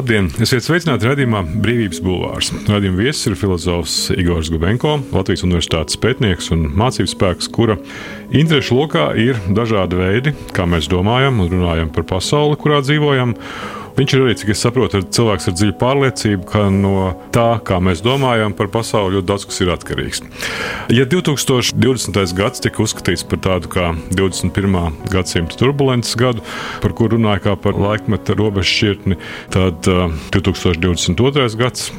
Labdien! Esiet sveicināti redzējumā Brīvības Bulvārs. Radījuma viesis ir filozofs Igors Gubenko, Latvijas Universitātes pētnieks un mācības spēks, kura interešu lokā ir dažādi veidi, kā mēs domājam un runājam par pasauli, kurā dzīvojam. Viņš ir arī, cik es saprotu, cilvēks ar dziļu pārliecību, ka no tā, kā mēs domājam par pasauli, ļoti daudz kas ir atkarīgs. Ja 2020. gads tika uzskatīts par tādu kā 21. gadsimta turbulences gadu, par kuru runāja kā par laikmeta robežu šķirtni, tad uh, 2022. gads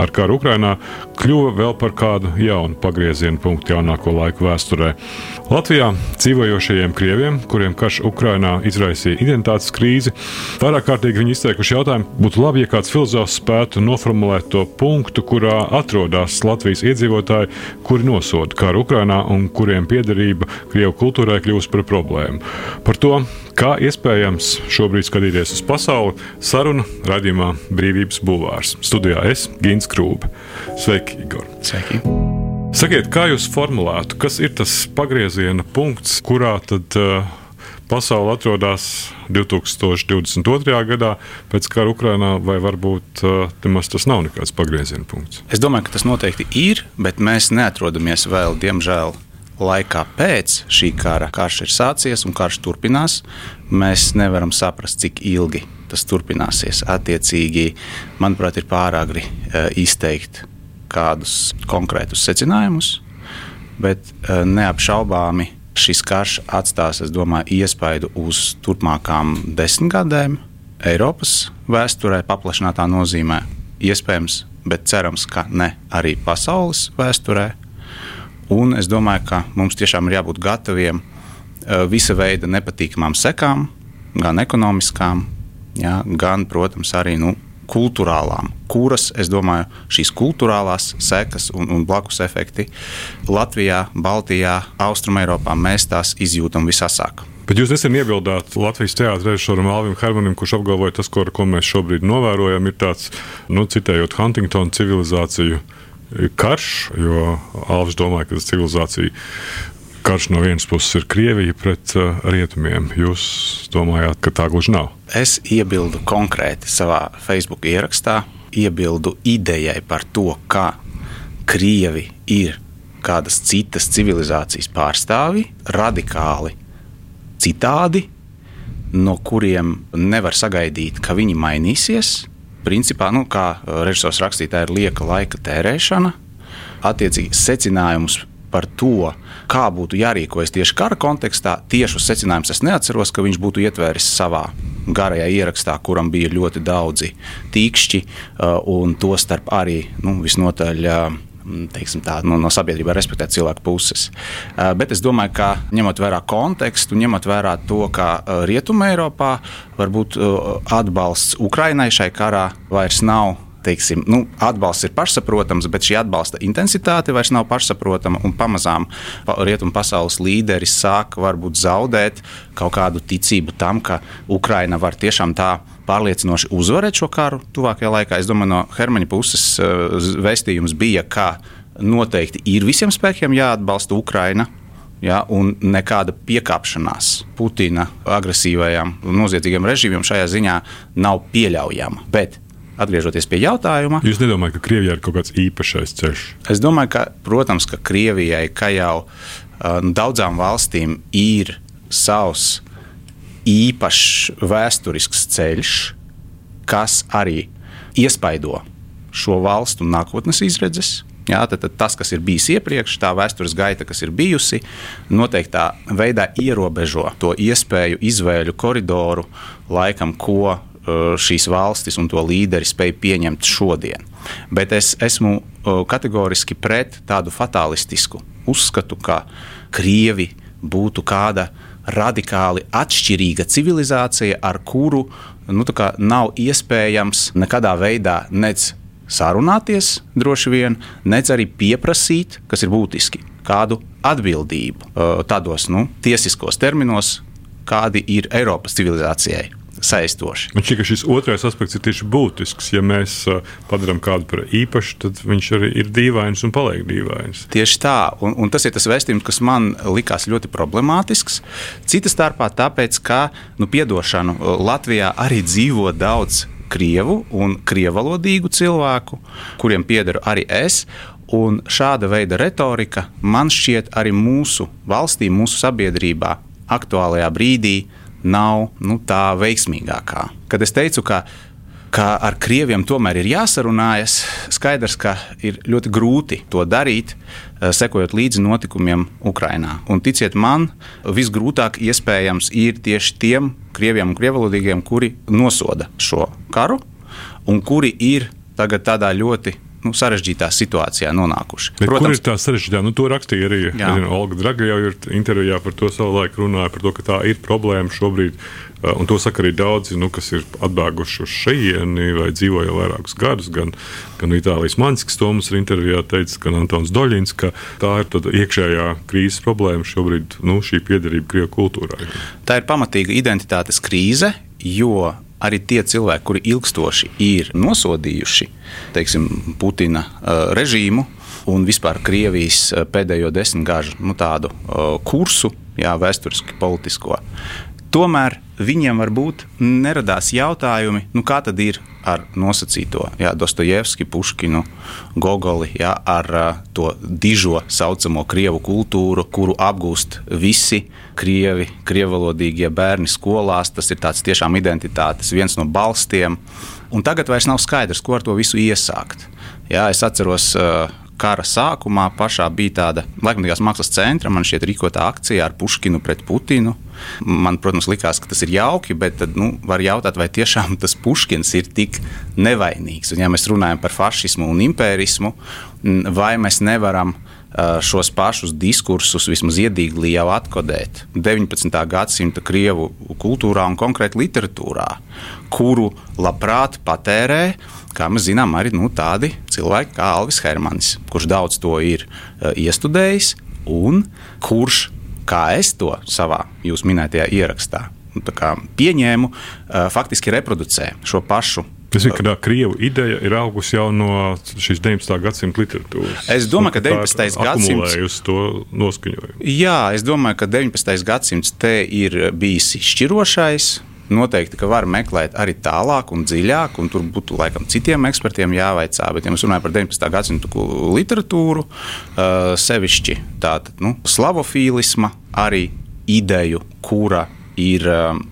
ar karu Ukrajinā kļuva vēl par kādu jaunu pagrieziena punktu jaunāko laiku vēsturē. Latvijā dzīvojošajiem krieviem, kuriem karš Ukrajinā izraisīja identitātes krīzi, vairāk kārtīgi viņi izteikuši jautājumu, būtu labi, ja kāds filozofs spētu noformulēt to punktu, kurā atrodas Latvijas iedzīvotāji, kuri nosoda karu Ukrajinā un kuriem piederība Krievu kultūrai kļūst par problēmu. Par to, Kā iespējams šobrīd skatīties uz pasauli, saruna radījumā Brīvības Bulvārs. Studijā es, Gins Krūpe. Sveiki, Igor! Sveiki! Sakiet, kā jūs formulētu, kas ir tas pagrieziena punkts, kurā tad uh, pasaule atrodas 2022. gadā pēc kara Ukrajinā, vai varbūt uh, tas nav nekāds pagrieziena punkts? Es domāju, ka tas noteikti ir, bet mēs neatrodamies vēl, diemžēl, laikā pēc šī kara, karš ir sācies un karš turpinās, mēs nevaram saprast, cik ilgi tas turpināsies. Attiecīgi, manuprāt, ir pāragri e, izteikt kādus konkrētus secinājumus, bet e, neapšaubāmi šis karš atstās, es domāju, iespaidu uz turpmākām desmitgadēm Eiropas vēsturē, paplašinātā nozīmē. Iespējams, bet cerams, ka ne arī pasaules vēsturē. Un es domāju, ka mums tiešām ir jābūt gataviem uh, visa veida nepatīkamām sekām, gan ekonomiskām, jā, gan, protams, arī nu, kultūrālām, kuras, es domāju, šīs kultūrālās sekas un, un blakus efekti Latvijā, Baltijā, Austrumēropā mēs tās izjūtam visasāk. Bet jūs nesen iebildāt Latvijas teātris režisoram Alvim Hermanim, kurš apgalvoja, tas, ko, ko mēs šobrīd novērojam, ir tāds, nu, citējot Huntingtonu civilizāciju karš, jo Alvis domāja, ka civilizācija karš no vienas puses ir Krievija pret uh, rietumiem. Jūs domājāt, ka tā gluži nav? Es iebildu konkrēti savā Facebook ierakstā, iebildu idejai par to, ka Krievi ir kādas citas civilizācijas pārstāvi, radikāli citādi, no kuriem nevar sagaidīt, ka viņi mainīsies principā, nu, kā uh, režisors rakstīja, tā ir lieka laika tērēšana. Attiecīgi, secinājumus par to, kā būtu jārīkojas tieši kara kontekstā, tieši uz secinājumus es neatceros, ka viņš būtu ietvēris savā garajā ierakstā, kuram bija ļoti daudzi tīkšķi, uh, un to starp arī nu, visnotaļ uh, teiksim, tā, no, no sabiedrībā respektēt cilvēku puses. Uh, bet es domāju, ka ņemot vērā kontekstu, ņemot vērā to, ka uh, Rietumē Eiropā varbūt uh, atbalsts Ukrainai šai karā vairs nav teiksim, nu, atbalsts ir pašsaprotams, bet šī atbalsta intensitāte vairs nav pašsaprotama. Pamazām rietumu pasaules līderi sāk varbūt zaudēt kaut kādu ticību tam, ka Ukraina var tiešām tā pārliecinoši uzvarēt šo karu tuvākajā laikā. Es domāju, no Hermaņa puses eh, vēstījums bija, ka noteikti ir visiem spēkiem jāatbalsta Ukraina. Ja, un nekāda piekāpšanās Putina agresīvajam, noziedzīgam režīmam šajā ziņā nav pieļaujama. Bet atgriežoties pie jautājuma. Jūs nedomājat, ka Krievijai ir kaut kāds īpašais ceļš? Es domāju, ka, protams, ka Krievijai, kā jau uh, daudzām valstīm, ir savs īpašs vēsturisks ceļš, kas arī iespaido šo valstu nākotnes izredzes. Jā, tad, tad tas, kas ir bijis iepriekš, tā vēstures gaita, kas ir bijusi, noteiktā veidā ierobežo to iespēju izvēļu koridoru, laikam, ko Eh, šīs valstis un to līderi spēj pieņemt šodien. Bet es esmu eh, kategoriski pret tādu fatālistisku uzskatu, ka Krievi būtu kāda radikāli atšķirīga civilizācija, ar kuru nu, nav iespējams nekādā veidā nec sarunāties, droši vien, nec arī pieprasīt, kas ir būtiski, kādu atbildību eh, tādos nu, tiesiskos terminos, kādi ir Eiropas civilizācijai saistoši. Man šķiet, ka šis otrais aspekts ir tieši būtisks. Ja mēs uh, padarām kādu par īpašu, tad viņš arī ir dīvains un paliek dīvains. Tieši tā, un, un tas ir tas vēstījums, kas man likās ļoti problemātisks. Cita starpā tāpēc, ka, nu, piedošanu, Latvijā arī dzīvo daudz krievu un krievalodīgu cilvēku, kuriem piederu arī es. Un šāda veida retorika man šķiet arī mūsu valstī, mūsu sabiedrībā, aktuālajā brīdī nav nu, tā veiksmīgākā. Kad es teicu, ka ka ar krieviem tomēr ir jāsarunājas. Skaidrs, ka ir ļoti grūti to darīt, eh, sekojot līdzi notikumiem Ukrajinā. Un ticiet man, visgrūtāk iespējams ir tieši tiem krieviem un krievalodīgiem, kuri nosoda šo karu un kuri ir tagad tādā ļoti nu, sarežģītā situācijā nonākuši. Bet Protams, kur ir tā sarežģītā? Nu, to rakstīja arī nezinu, Olga Draga jau ir intervijā par to savulaik runāja, par to, ka tā ir problēma šobrīd. Uh, un to saka arī daudzi, nu, kas ir atbēguši uz šejieni vai dzīvo jau vairākus gadus. Gan, gan Itālijas Manskis to mums ir intervijā teicis, gan Antons Doļins, ka tā ir iekšējā krīzes problēma šobrīd, nu, šī piederība Krievijas kultūrai. Tā ir pamatīga identitātes krīze, jo arī tie cilvēki, kuri ilgstoši ir nosodījuši teiksim, Putina uh, režīmu un vispār Krievijas uh, pēdējo desmitgažu nu, tādu uh, kursu, jā, vēsturiski politisko. Tomēr viņiem varbūt neradās jautājumi, nu, kā tad ir ar nosacīto Dostojevski, Puškinu, Gogoli, jā, ar uh, to dižo saucamo krievu kultūru, kuru apgūst visi krievi, krievalodīgie bērni skolās. Tas ir tāds tiešām identitātes viens no balstiem. Un tagad vairs nav skaidrs, ko ar to visu iesākt. Jā, es atceros, uh, kara sākumā pašā bija tāda laikmatīgās mākslas centra, man šķiet, rīkotā akcija ar Puškinu pret Putinu. Man, protams, likās, ka tas ir jauki, bet tad nu, var jautāt, vai tiešām tas Puškins ir tik nevainīgs. Un, ja mēs runājam par fašismu un impērismu, vai mēs nevaram šos pašus diskursus vismaz iedīgli jau atkodēt 19. gadsimta krievu kultūrā un konkrēti literatūrā, kuru labprāt patērē kā mēs zinām, arī nu, tādi cilvēki kā Alvis Hermanis, kurš daudz to ir uh, iestudējis un kurš, kā es to savā jūs minētajā ierakstā nu, pieņēmu, uh, faktiski reproducē šo pašu Tas ir, ka krievu ideja ir augusi jau no šīs 19. gadsimta literatūras. Es domāju, ka 19. gadsimts ir to noskaņojumu. Jā, es domāju, ka 19. gadsimts te ir bijis izšķirošais noteikti, var meklēt arī tālāk un dziļāk, un tur būtu laikam citiem ekspertiem jāvaicā. Bet, ja mēs runājam par 19. gadsimtu literatūru, uh, sevišķi tādu nu, slavofīlismu, arī ideju, kura ir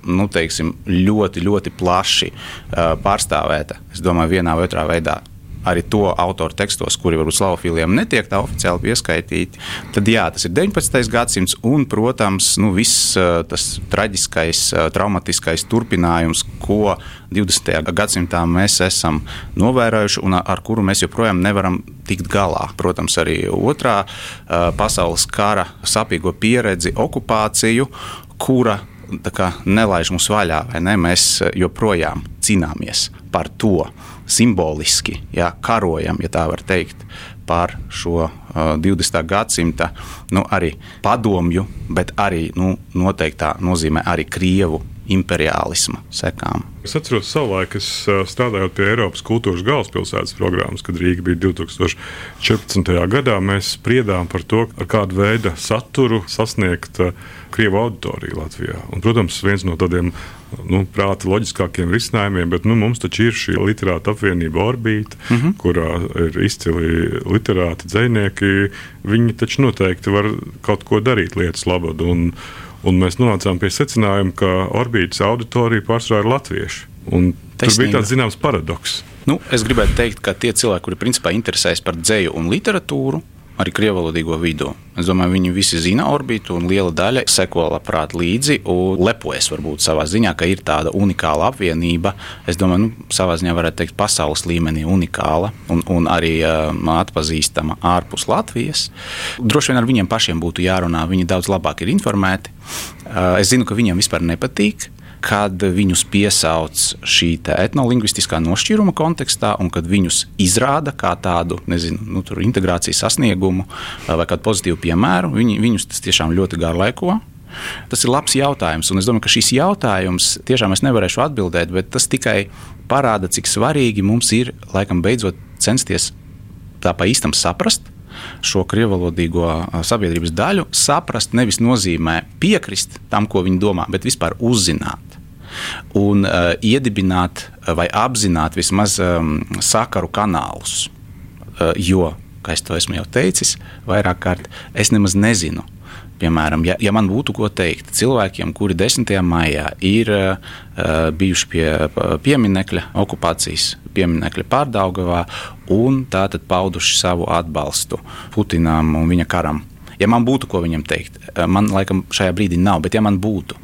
nu, teiksim, ļoti, ļoti plaši uh, pārstāvēta. Es domāju, vienā vai otrā veidā arī to autoru tekstos, kuri varbūt slavofīliem netiek tā oficiāli pieskaitīti, tad jā, tas ir 19. gadsimts un, protams, nu, viss tas traģiskais, traumatiskais turpinājums, ko 20. gadsimtā mēs esam novērojuši un ar kuru mēs joprojām nevaram tikt galā. Protams, arī otrā pasaules kara sapīgo pieredzi, okupāciju, kura kā, nelaiž mums vaļā, vai ne? Mēs joprojām cīnāmies par to simboliski, jā, karojam, ja tā var teikt, par šo uh, 20. gadsimta nu, arī padomju, bet arī nu, noteiktā nozīmē arī krievu imperiālisma sekām. Es atceros, savulaik, es strādājot pie Eiropas kultūras galvaspilsētas programmas, kad Rīga bija 2014. gadā. Mēs spriedām par to, ar kādu veidu saturu sasniegt Krievu auditoriju Latvijā. Un, protams, viens no tādiem nu, prāta loģiskākiem risinājumiem, bet nu, mums taču ir šī literāta apvienība Orbīta, mm -hmm. kurā ir izcili literāti, dzinieki. Viņi taču noteikti var kaut ko darīt lietas labad. Un, un mēs nonācām pie secinājuma, ka Orbītas auditorija pārsvarā ir latvieši. Un tur bija tāds zināms paradoks. Nu, es gribētu teikt, ka tie cilvēki, kuri principā interesējas par dzēju un literatūru, arī krievalodīgo vidū. Es domāju, viņi visi zina orbitu, un liela daļa seko labprāt līdzi un lepojas varbūt savā ziņā, ka ir tāda unikāla apvienība. Es domāju, nu, savā ziņā varētu teikt, pasaules līmenī unikāla un, un arī uh, atpazīstama ārpus Latvijas. Droši vien ar viņiem pašiem būtu jārunā, viņi daudz labāk ir informēti. Uh, es zinu, ka viņiem vispār nepatīk kad viņus piesauc šī etnolingvistiskā nošķīruma kontekstā, un kad viņus izrāda kā tādu nezinu, nu, integrācijas sasniegumu vai kādu pozitīvu piemēru, viņi, viņus tas tiešām ļoti garlaiko. Tas ir labs jautājums, un es domāju, ka šis jautājums tiešām es nevarēšu atbildēt, bet tas tikai parāda, cik svarīgi mums ir laikam beidzot censties tā pa īstam saprast, šo krievalodīgo sabiedrības daļu saprast nevis nozīmē piekrist tam, ko viņi domā, bet vispār uzzināt un uh, iedibināt vai apzināt vismaz um, sakaru kanālus. Uh, jo, kā es to esmu jau teicis, vairāk kārt es nemaz nezinu. Piemēram, ja, ja man būtu ko teikt cilvēkiem, kuri 10. maijā ir uh, bijuši pie pieminiekļa, okupācijas pieminiekļa pārdaugavā un tātad pauduši savu atbalstu Putinam un viņa karam. Ja man būtu ko viņam teikt, man laikam šajā brīdī nav, bet ja man būtu,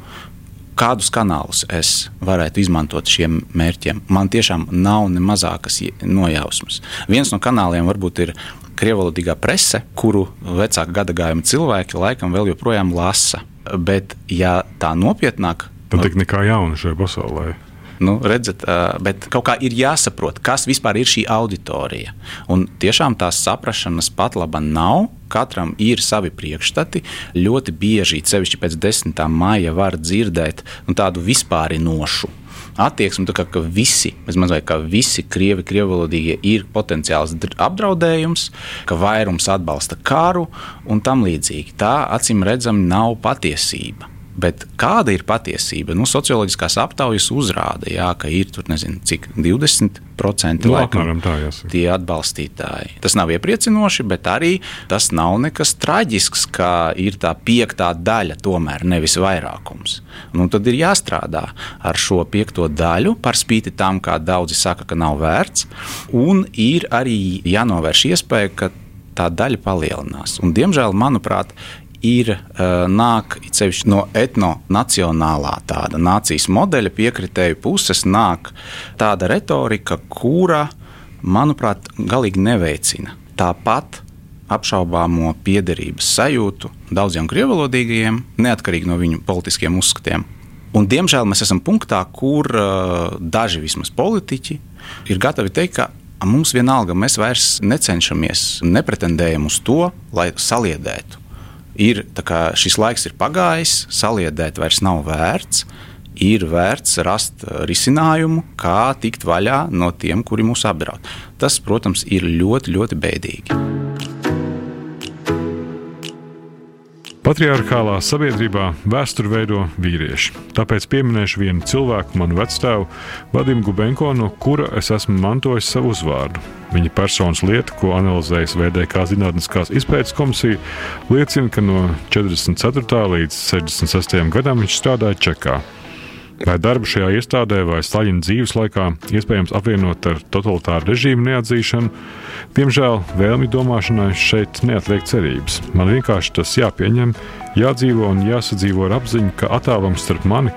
kādus kanālus es varētu izmantot šiem mērķiem. Man tiešām nav ne mazākas nojausmas. Viens no kanāliem varbūt ir krievalodīgā prese, kuru vecāku gadagājumu cilvēki laikam vēl joprojām lasa. Bet, ja tā nopietnāk, tad tik nekā jauna šajā pasaulē. Nu, redzat, bet kaut kā ir jāsaprot, kas vispār ir šī auditorija. Un tiešām tās saprašanas pat laba nav. Katram ir savi priekšstati. Ļoti bieži, sevišķi pēc 10. maija, var dzirdēt nu, tādu vispārinošu attieksmi, kā, ka visi, vai, ka visi krievi, krievalodīgie ir potenciāls apdraudējums, ka vairums atbalsta karu un tam līdzīgi. Tā acīm redzami nav patiesība. Bet kāda ir patiesība? Nu, socioloģiskās aptaujas uzrāda, jā, ka ir tur nezinu, cik 20% no, nu, laikam, tā, tie atbalstītāji. Tas nav iepriecinoši, bet arī tas nav nekas traģisks, ka ir tā piektā daļa, tomēr nevis vairākums. Nu, tad ir jāstrādā ar šo piekto daļu, par spīti tam, kā daudzi saka, ka nav vērts, un ir arī jānovērš iespēja, ka tā daļa palielinās. Un, diemžēl, manuprāt, ir uh, nāk sevišķi no etnonacionālā tāda nācijas modeļa piekritēju puses nāk tāda retorika, kura, manuprāt, galīgi neveicina. Tāpat apšaubāmo piederības sajūtu daudziem krievalodīgajiem, neatkarīgi no viņu politiskiem uzskatiem. Un, diemžēl mēs esam punktā, kur uh, daži vismaz politiķi ir gatavi teikt, ka mums vienalga, mēs vairs necenšamies, nepretendējam uz to, lai saliedētu ir šis laiks ir pagājis, saliedēt vairs nav vērts. Ir vērts rast risinājumu, kā tikt vaļā no tiem, kuri mūs apdraud. Tas, protams, ir ļoti, ļoti bēdīgi. Patriarchālā sabiedrībā vēsturi veido vīrieši. Tāpēc pieminēšu vienu cilvēku, manu vecstāvu, Vadimu Gubenko, no kura es esmu mantojis savu uzvārdu. Viņa personas lieta, ko analizējas VDK Zinātniskās izpētes komisija, liecina, ka no 44. līdz 66. gadam viņš strādāja Čekā. Vai darbu šajā iestādē vai Staļina dzīves laikā iespējams apvienot ar totalitāru režīmu neatzīšanu, diemžēl vēlmi domāšanai šeit neatliek cerības. Man vienkārši tas jāpieņem, jādzīvo un jāsadzīvo ar apziņu, ka attālums starp mani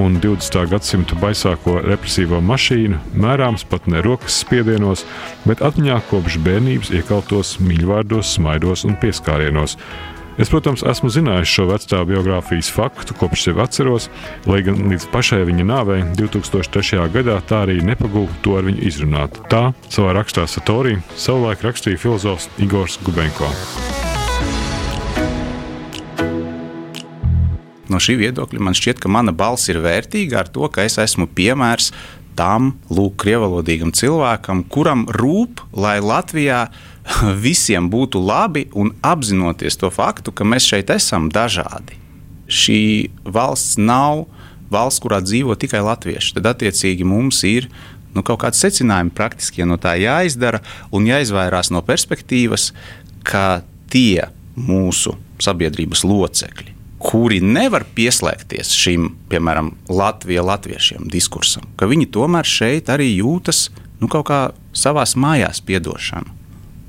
un 20. gadsimta baisāko represīvo mašīnu mērāms pat ne rokas spiedienos, bet atmiņā kopš bērnības iekaltos mīļvārdos, smaidos un pieskārienos Es, protams, esmu zinājis šo vecā biogrāfijas faktu, kopš sevi atceros, lai gan līdz pašai viņa nāvei 2003. gadā tā arī nepagūta to ar viņu izrunāt. Tā savā rakstā Satorī savulaik rakstīja filozofs Igors Gubenko. No šī viedokļa man šķiet, ka mana balss ir vērtīga ar to, ka es esmu piemērs tam lūk, krievalodīgam cilvēkam, kuram rūp, lai Latvijā visiem būtu labi un apzinoties to faktu, ka mēs šeit esam dažādi. Šī valsts nav valsts, kurā dzīvo tikai latvieši. Tad, attiecīgi, mums ir nu, kaut kāds secinājums praktiski no tā jāizdara un jāizvairās no perspektīvas, ka tie mūsu sabiedrības locekļi, kuri nevar pieslēgties šim, piemēram, Latvijas latviešiem diskursam, ka viņi tomēr šeit arī jūtas nu, kaut kā savā mājās piedošanu.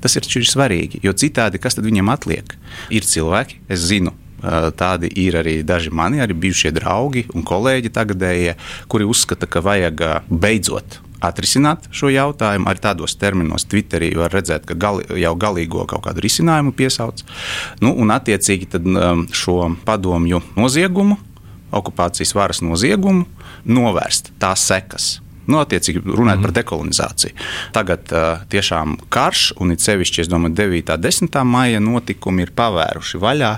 Tas ir svarīgi, jo citādi kas tad viņam atliek? Ir cilvēki, es zinu, Tādi ir arī daži mani, arī bijušie draugi un kolēģi tagadējie, kuri uzskata, ka vajag beidzot atrisināt šo jautājumu. Arī tādos terminos Twitterī var redzēt, ka gali, jau galīgo kaut kādu risinājumu piesauc. Nu, un attiecīgi šo padomju noziegumu, okupācijas varas noziegumu, novērst tās sekas. Nu, attiecīgi, runājot mm. par dekolonizāciju. Tagad uh, tiešām karš, un it sevišķi, es domāju, 9. un 10. maija notikumi ir pavēruši vaļā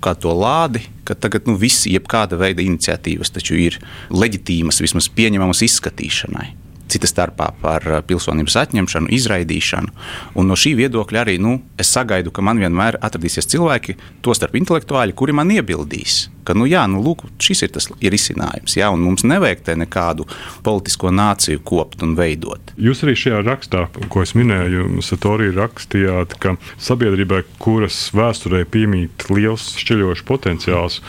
kā to lādi, ka tagad nu, visi, jebkāda veida iniciatīvas taču ir leģitīmas, vismaz pieņemamas izskatīšanai. Cita starpā par eh, pilsonības atņemšanu, izraidīšanu. Un no šī viedokļa arī nu, es sagaidu, ka man vienmēr atradīsies cilvēki, tostarp intelektuāļi, kuri man iebildīs, ka nu, jā, nu, lūk, šis ir tas ir risinājums. Jā, mums nevajag te nekādu politisko nāciju kopt un veidot. Jūs arī šajā rakstā, ko es minēju, Satorī rakstījāt, ka sabiedrībai, kuras vēsturē piemīt liels šķeļošs potenciāls,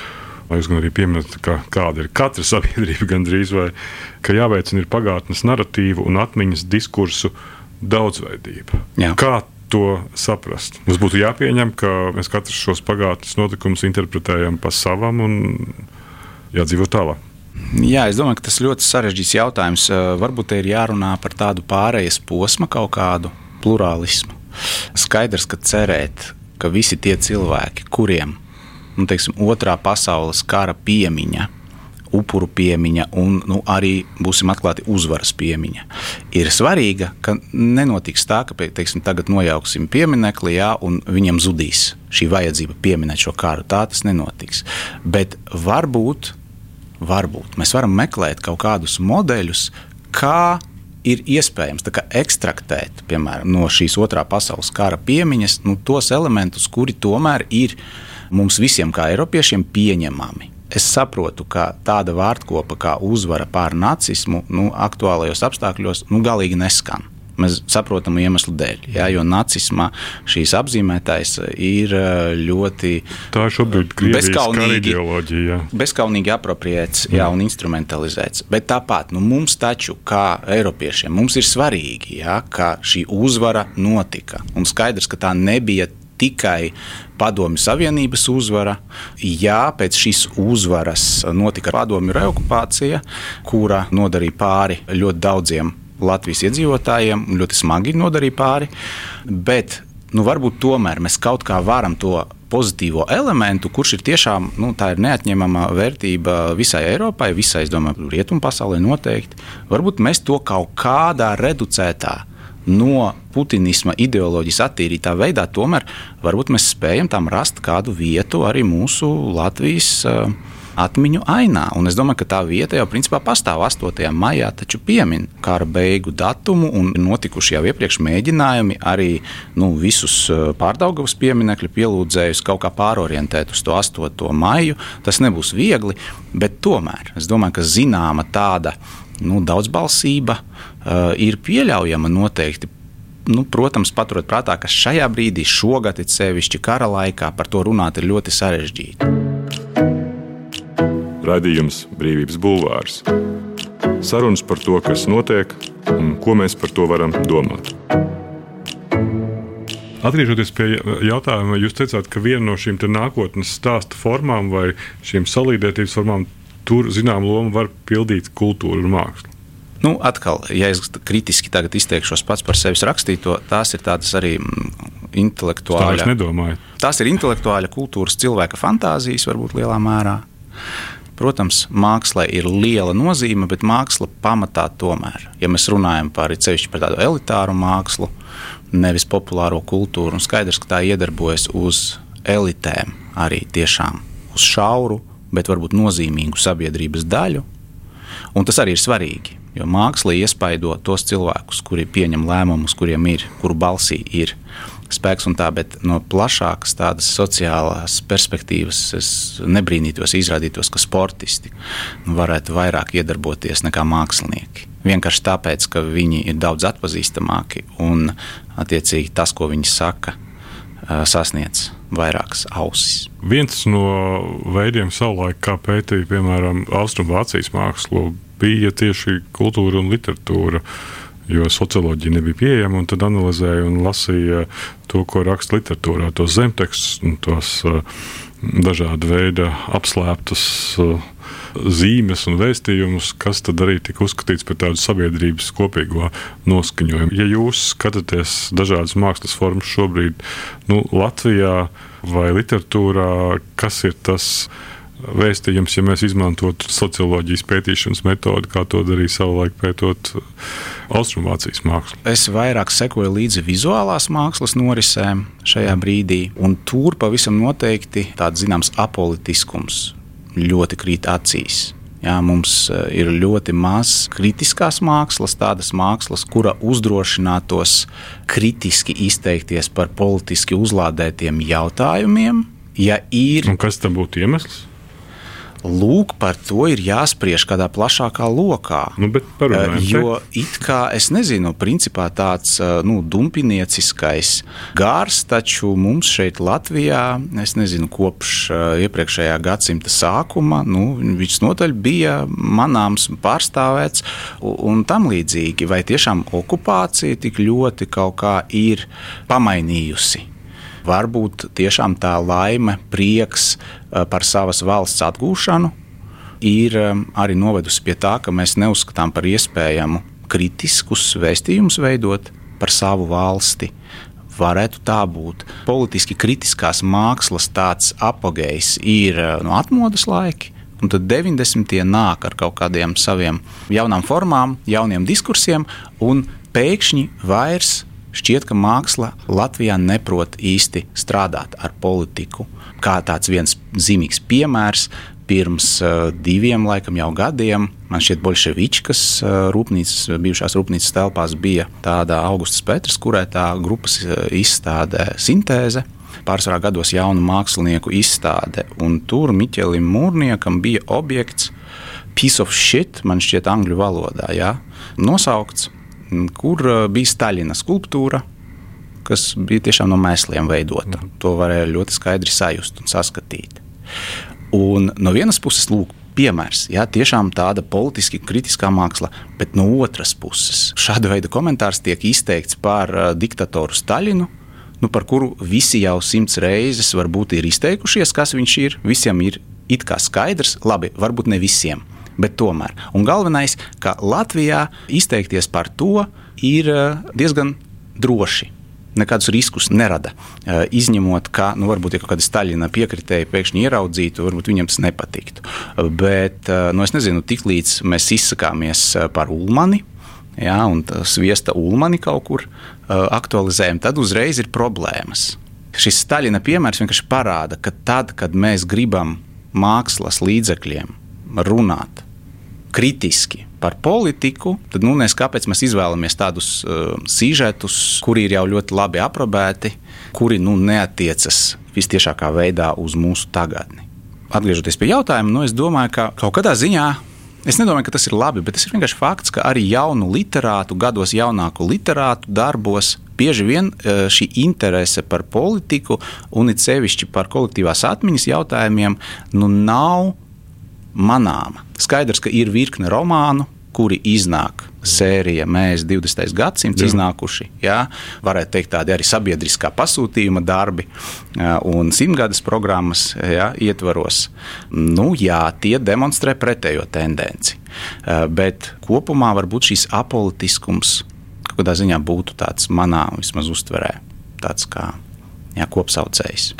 Jūs gan arī pieminat, ka kāda ir katra sabiedrība, gandrīz vai ka jāveicina pagātnes narratīvu un atmiņas diskursu daudzveidība. Jā. Kā to saprast? Mums būtu jāpieņem, ka mēs katrs šos pagātnes notikumus interpretējam pa savam un jādzīvo tālāk. Jā, es domāju, ka tas ļoti sarežģīts jautājums. Varbūt ir jārunā par tādu pārejas posmu, kaut kādu plurālismu. Skaidrs, ka cerēt, ka visi tie cilvēki, kuriem nu, teiksim, otrā pasaules kara piemiņa, upuru piemiņa un nu, arī, būsim atklāti, uzvaras piemiņa. Ir svarīga, ka nenotiks tā, ka teiksim, tagad nojauksim pieminiekli, jā, un viņam zudīs šī vajadzība pieminēt šo karu. Tā tas nenotiks. Bet varbūt, varbūt mēs varam meklēt kaut kādus modeļus, kā ir iespējams ekstraktēt piemēram, no šīs otrā pasaules kara piemiņas nu, tos elementus, kuri tomēr ir mums visiem, kā Eiropiešiem, pieņemami. Es saprotu, ka tāda vārdkopa kā uzvara pār nacismu nu, aktuālajos apstākļos nu, galīgi neskan. Mēs saprotam iemeslu dēļ, jā, jo nacismā šīs apzīmētais ir eh, ļoti bezskaunīgi, bezskaunīgi apropriēts jā, un instrumentalizēts. Bet tāpat nu, mums taču, kā Eiropiešiem, mums ir svarīgi, jā, ka šī uzvara notika. Un skaidrs, ka tā nebija tikai Padomju Savienības uzvara. Jā, pēc šīs uzvaras notika padomju reokupācija, kura nodarīja pāri ļoti daudziem Latvijas iedzīvotājiem, ļoti smagi nodarīja pāri. Bet nu, varbūt tomēr mēs kaut kā varam to pozitīvo elementu, kurš ir tiešām nu, ir neatņemama vērtība visai Eiropai, visai, es domāju, rietumu pasaulē noteikti. Varbūt mēs to kaut kādā reducētā no putinisma ideoloģijas attīrītā veidā, tomēr varbūt mēs spējam tam rast kādu vietu arī mūsu Latvijas. Uh, atmiņu ainā. Un es domāju, ka tā vieta jau principā pastāv 8. maijā, taču piemin kara beigu datumu un notikuši jau iepriekš mēģinājumi arī nu, visus eh, pārdaugavas pieminekļu pielūdzējus kaut kā pārorientēt uz to 8. maiju. Tas nebūs viegli, bet tomēr es domāju, ka zināma tāda nu, daudzbalsība uh, ir pieļaujama noteikti. Nu, protams, paturot prātā, ka šajā brīdī, šogad, it sevišķi kara laikā, par to runāt ir ļoti sarežģīti. Radījums Brīvības Bulvārs. Sarunas par to, kas notiek un ko mēs par to varam domāt. Atgriežoties pie jautājuma, jūs teicāt, ka viena no šīm nākotnes stāstu formām vai šīm salīdzinātības formām tur zināmu lomu var pildīt kultūra un māksla. Nu, atkal, ja es kritiski izteikšos pats par sevis rakstīto, tās ir tādas arī intelektuālas. Tās ir intelektuāla kultūras cilvēka fantāzijas, varbūt lielā mērā. Protams, mākslai ir liela nozīme, bet māksla pamatā tomēr, ja mēs runājam par, par tādu elitāru mākslu, nevis populāro kultūru, un skaidrs, ka tā iedarbojas uz elitēm arī tiešām uz šauru bet varbūt nozīmīgu sabiedrības daļu. Un tas arī ir svarīgi, jo māksla iespaido tos cilvēkus, kuri pieņem lēmumus, kuriem ir, kuru balsī ir spēks un tā, bet no plašākas tādas sociālās perspektīvas es nebrīnītos, izrādītos, ka sportisti varētu vairāk iedarboties nekā mākslinieki. Vienkārši tāpēc, ka viņi ir daudz atpazīstamāki un, attiecīgi, tas, ko viņi saka, sasniedz vairākas ausis. Viens no veidiem savulaik, kā pētīja piemēram Austrumvācijas mākslu, bija tieši kultūra un literatūra. Jo socioloģija nebija pieejama, un tad analizēja un lasīja to, ko raksta literatūrā, tos zemtekstus, tos uh, dažāda veida apslēptas uh, zīmes un vēstījumus, kas tad arī tika uzskatīts par tādu sabiedrības kopīgo noskaņojumu. Ja jūs skatāties dažādas mākslas formas šobrīd nu, Latvijā vai literatūrā, kas ir tas? Vēstījums, ja mēs izmantotu socioloģijas pētīšanas metodi, kā to darīja savulaik pētot Austrumvācijas mākslu. Es vairāk sekoju līdzi vizuālās mākslas norisēm šajā brīdī, un tur pavisam noteikti tāds zināms apolitiskums ļoti krīt acīs. Jā, mums eh, ir ļoti maz kritiskās mākslas, tādas mākslas, kura uzdrošinātos kritiski izteikties par politiski uzlādētiem jautājumiem. Ja ir, Un kas tam būtu iemesls? Lūk, par to ir jāspriež kādā plašākā lokā. Nu, Eh, jo it kā es nezinu, principā tāds eh, nu, dumpinieciskais gārs, taču mums šeit Latvijā, es nezinu, kopš eh, iepriekšējā gadsimta sākuma, nu, viņš notaļ bija manāms, pārstāvēts u- un tam līdzīgi. Vai tiešām okupācija tik ļoti kaut kā ir pamainījusi? Varbūt tiešām tā laime, prieks eh, par savas valsts atgūšanu ir eh, arī novedusi pie tā, ka mēs neuzskatām par iespējamu kritiskus vēstījumus veidot par savu valsti. Varētu tā būt. Politiski kritiskās mākslas tāds apgājējs ir eh, no atmodas laiki. Un tad 90. nāk ar kaut kādiem saviem jaunām formām, jauniem diskursiem, un pēkšņi vairs šķiet, ka māksla Latvijā neprot īsti strādāt ar politiku. Kā tāds viens zīmīgs piemērs, pirms uh, diviem laikam jau gadiem, man šķiet, Bolševičkas uh, rūpnīcas, bijušās rūpnīcas telpās bija tāda Augustas Petras, kurai tā grupas uh, izstādē sintēze. Pārsvarā gados jaunu mākslinieku izstāde, un tur Miķelim Mūrniekam bija objekts Piece of Shit, man šķiet, angļu valodā, jā, nosaukts, kur uh, bija Staļina skulptūra, kas bija tiešām no mēsliem veidota. To varēja ļoti skaidri sajust un saskatīt. Un no vienas puses, lūk, piemērs, jā, tiešām tāda politiski kritiskā māksla, bet no otras puses šāda veida komentārs tiek izteikts par uh, diktatoru Staļinu. Nu, par kuru visi jau simts reizes varbūt ir izteikušies, kas viņš ir. Visiem ir it kā skaidrs, labi, varbūt ne visiem, bet tomēr. Un galvenais, ka Latvijā izteikties par to ir uh, diezgan droši nekādus riskus nerada. Eh, Izņemot, ka nu, varbūt ja kāda Staļina piekritēja pēkšņi ieraudzītu, varbūt viņam tas nepatiktu. Eh, Bet eh, nu, es nezinu, tiklīdz mēs izsakāmies eh, par Ulmani. Jā, un sviesta ulmani kaut kur uh, aktualizējam, tad uzreiz ir problēmas. Šis Staļina piemērs vienkārši parāda, ka tad, kad mēs gribam mākslas līdzekļiem runāt kritiski par politiku, tad nu, nes, kāpēc mēs izvēlamies tādus uh, sižetus, kuri ir jau ļoti labi aprobēti, kuri nu, neatiecas visciešākā veidā uz mūsu tagadni. Atgriežoties pie jautājuma, nu, es domāju, ka kaut kādā ziņā. Es nedomāju, ka tas ir labi, bet tas ir vienkārši fakts, ka arī jaunu literātu, gados jaunāku literātu darbos bieži vien eh, šī interese par politiku un it sevišķi par kolektīvās atmiņas jautājumiem nu, nav manāma. Skaidrs, ka ir virkne romānu, kuri iznāk sērija Mēs 20. gadsimts Jā. iznākuši. Jā, varētu teikt, tādi arī sabiedriskā pasūtījuma darbi un simtgades programmas jā, ietvaros. Nu, jā, tie demonstrē pretējo tendenci. Bet kopumā varbūt šis apolitiskums kaut kādā ziņā būtu tāds manā vismaz uztverē, tāds kā jā, kopsaucējs.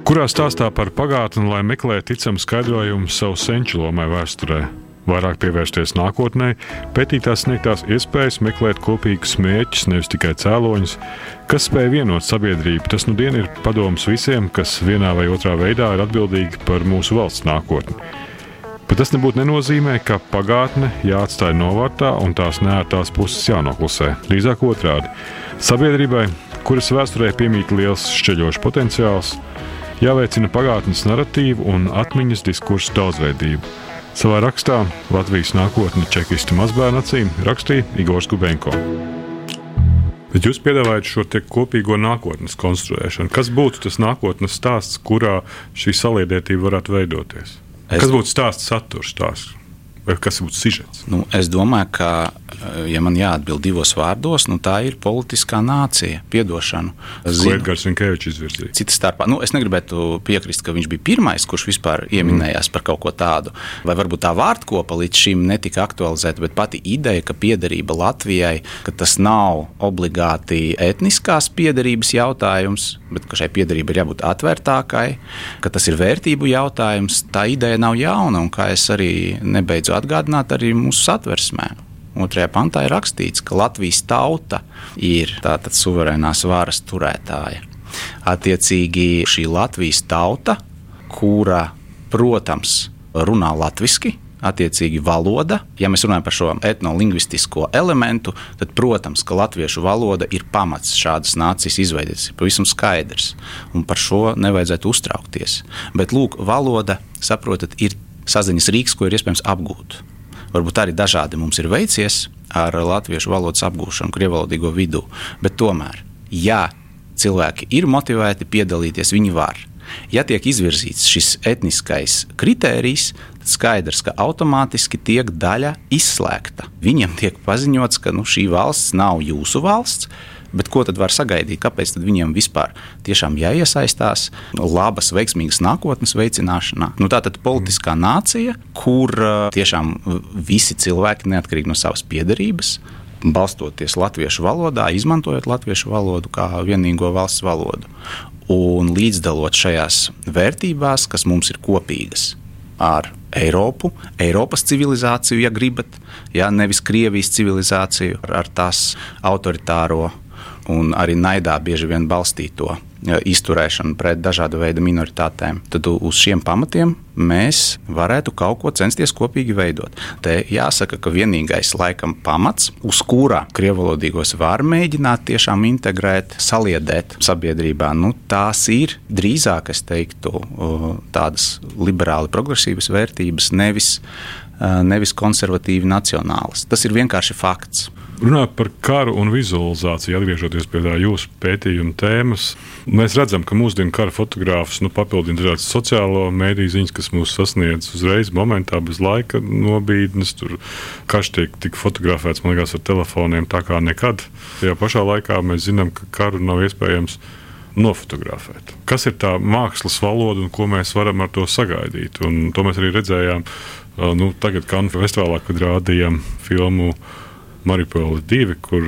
Kurā stāstā par pagātni, lai meklētu ticamu skaidrojumu savu senču lomai vēsturē? Vairāk pievērsties nākotnē, pētīt tās sniegtās iespējas, meklēt kopīgus mērķus, nevis tikai cēloņus, kas spēj vienot sabiedrību. Tas nu dien ir padoms visiem, kas vienā vai otrā veidā ir atbildīgi par mūsu valsts nākotni. Bet tas nebūtu nenozīmē, ka pagātne jāatstāj novārtā un tās neērtās puses jānoklusē. Drīzāk otrādi - sabiedrībai, kuras vēsturē piemīt liels šķeļošs potenciāls, jāveicina pagātnes narratīvu un atmiņas diskursu daudzveidību. Savā rakstā Latvijas nākotne čekistu mazbērnu acīm rakstīja Igors Gubenko. Bet jūs piedāvājat šo kopīgo nākotnes konstruēšanu. Kas būtu tas nākotnes stāsts, kurā šī saliedētība varētu veidoties? Es- Kas būtu stāsts saturs tās? Vai kas būtu sižets? Nu, es domāju, ka, eh, ja man jāatbild divos vārdos, nu, tā ir politiskā nācija, atdošana. Ko Edgars Falks izvirzīja? Cita starpā, nu, es negribētu piekrist, ka viņš bija pirmais, kurš vispār pieminējās par kaut ko tādu. Vai varbūt tā vārdkopa līdz šim netika aktualizēta, bet pati ideja, ka piederība Latvijai, ka tas nav obligāti etniskās piederības jautājums, bet ka šai piederībai ir jābūt atvērtākai, ka tas ir vērtību jautājums, tā ideja nav jauna. Un kā es arī nebeidzu atgādināt, arī mūsu satversmē. Otrajā pantā ir rakstīts, ka Latvijas tauta ir tātad suverēnās varas turētāja. Attiecīgi šī Latvijas tauta, kura, protams, runā latviešu. Attiecīgi, valoda. Ja mēs runājam par šo etnolingvistisko elementu, tad, protams, ka latviešu valoda ir pamats šādas nācijas izveidēt. Tas ir pavisam skaidrs. Un par šo nevajadzētu uztraukties. Bet, lūk, valoda, saprotat, ir saziņas rīks, ko ir iespējams apgūt. Varbūt arī dažādi mums ir veicies ar latviešu valodas apgūšanu, krievalodīgo vidū. Bet tomēr, ja cilvēki ir motivēti piedalīties, viņi var. Ja tiek izvirzīts šis etniskais kritērijs, tad skaidrs, ka automātiski tiek daļa izslēgta. Viņiem tiek paziņots, ka nu, šī valsts nav jūsu valsts. Bet ko tad var sagaidīt? Kāpēc viņiem vispār tiešām jāiesaistās labas, veiksmīgas nākotnes veicināšanā? Nu, tā tad politiskā nācija, kur tiešām visi cilvēki, neatkarīgi no savas piedarības, balstoties latviešu valodā, izmantojot latviešu valodu kā vienīgo valsts valodu un līdzdalot šajās vērtībās, kas mums ir kopīgas ar Eiropu, Eiropas civilizāciju, ja gribat, ja nevis Krievijas civilizāciju ar, tās autoritāro un arī naidā bieži vien balstīto izturēšanu pret dažādu veidu minoritātēm, tad uz šiem pamatiem mēs varētu kaut ko censties kopīgi veidot. Te jāsaka, ka vienīgais laikam pamats, uz kura krievalodīgos var mēģināt tiešām integrēt, saliedēt sabiedrībā, nu, tās ir drīzāk, es teiktu, tādas liberāli progresīvas vērtības, nevis, nevis konservatīvi nacionālas. Tas ir vienkārši fakts. Runājot par karu un vizualizāciju, atgriežoties pie tā jūsu pētījuma tēmas, mēs redzam, ka mūsdienu kara fotogrāfus nu, papildina dažādas sociālo mēdīju ziņas, kas mūs sasniedz uzreiz, momentā, bez laika nobīdnes. Tur karš tiek tik fotografēts, man liekas, ar telefoniem tā kā nekad. Tajā pašā laikā mēs zinām, ka karu nav iespējams nofotografēt. Kas ir tā mākslas valoda un ko mēs varam ar to sagaidīt? Un to mēs arī redzējām nu, tagad, Kanu festivālā, kad rādījām filmu Mariupola 2, kur,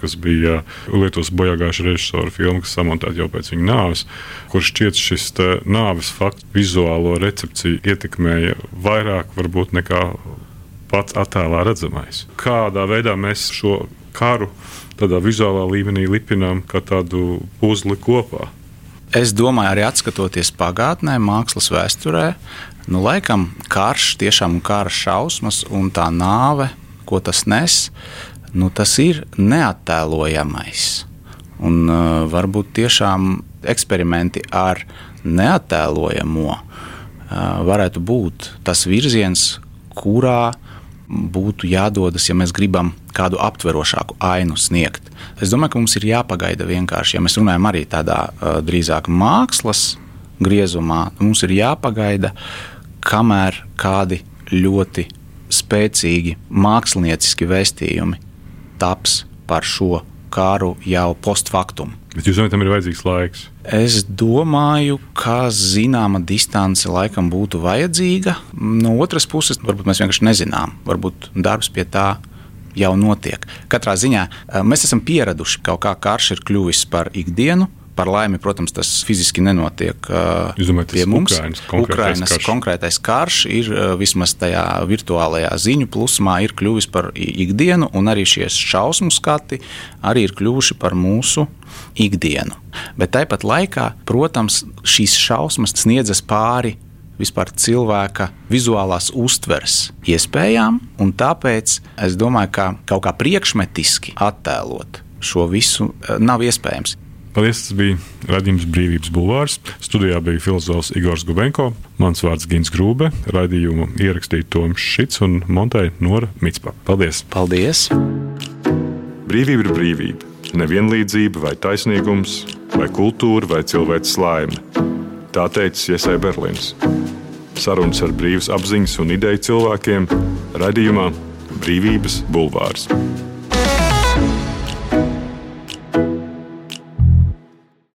kas bija Lietuvas bojāgājuša režisora filma, kas samontēta jau pēc viņa nāves, kurš šķiet šis nāves fakts vizuālo recepciju ietekmēja vairāk varbūt nekā pats attēlā redzamais. Kādā veidā mēs šo karu tādā vizuālā līmenī lipinām kā tādu puzli kopā? Es domāju, arī skatoties pagātnē, mākslas vēsturē, nu, laikam karš, tiešām kara šausmas un tā nāve ko tas nes, nu, tas ir neattēlojamais. Un, uh, varbūt tiešām eksperimenti ar neattēlojamo uh, varētu būt tas virziens, kurā būtu jādodas, ja mēs gribam kādu aptverošāku ainu sniegt. Es domāju, ka mums ir jāpagaida vienkārši, ja mēs runājam arī tādā uh, drīzāk mākslas griezumā, mums ir jāpagaida, kamēr kādi ļoti spēcīgi mākslinieciski vēstījumi taps par šo kāru jau postfaktum. Bet jūs domājat, tam ir vajadzīgs laiks? Es domāju, ka zināma distance laikam būtu vajadzīga. No otras puses, varbūt mēs vienkārši nezinām. Varbūt darbs pie tā jau notiek. Katrā ziņā eh, mēs esam pieraduši, ka kaut kā karš ir kļuvis par ikdienu Par laimi, protams, tas fiziski nenotiek uh, domāju, pie mums. Ukrainas konkrētais, Ukrainas karš. konkrētais karš ir vismaz tajā virtuālajā ziņu plūsmā kļuvis par ikdienu, un arī šie šausmu skati arī ir kļuvuši par mūsu ikdienu. Bet tāpat laikā, protams, šīs šausmas sniedzas pāri vispār cilvēka vizuālās uztveres iespējām, un tāpēc es domāju, ka kaut kā priekšmetiski attēlot šo visu nav iespējams. Paldies, tas bija radījums Brīvības Bulvārs. Studijā bija filozofs Igors Gubenko, mans vārds Gins Grūbe, raidījumu ierakstīja Toms Šits un Monteja Nora Mitspa. Paldies! Paldies! Brīvība ir brīvība, nevienlīdzība vai taisnīgums, vai kultūra vai cilvēks laime. Tā teica Iesai Berlīns. Sarunas ar brīvas apziņas un ideju cilvēkiem raidījumā Brīvības Bulvārs.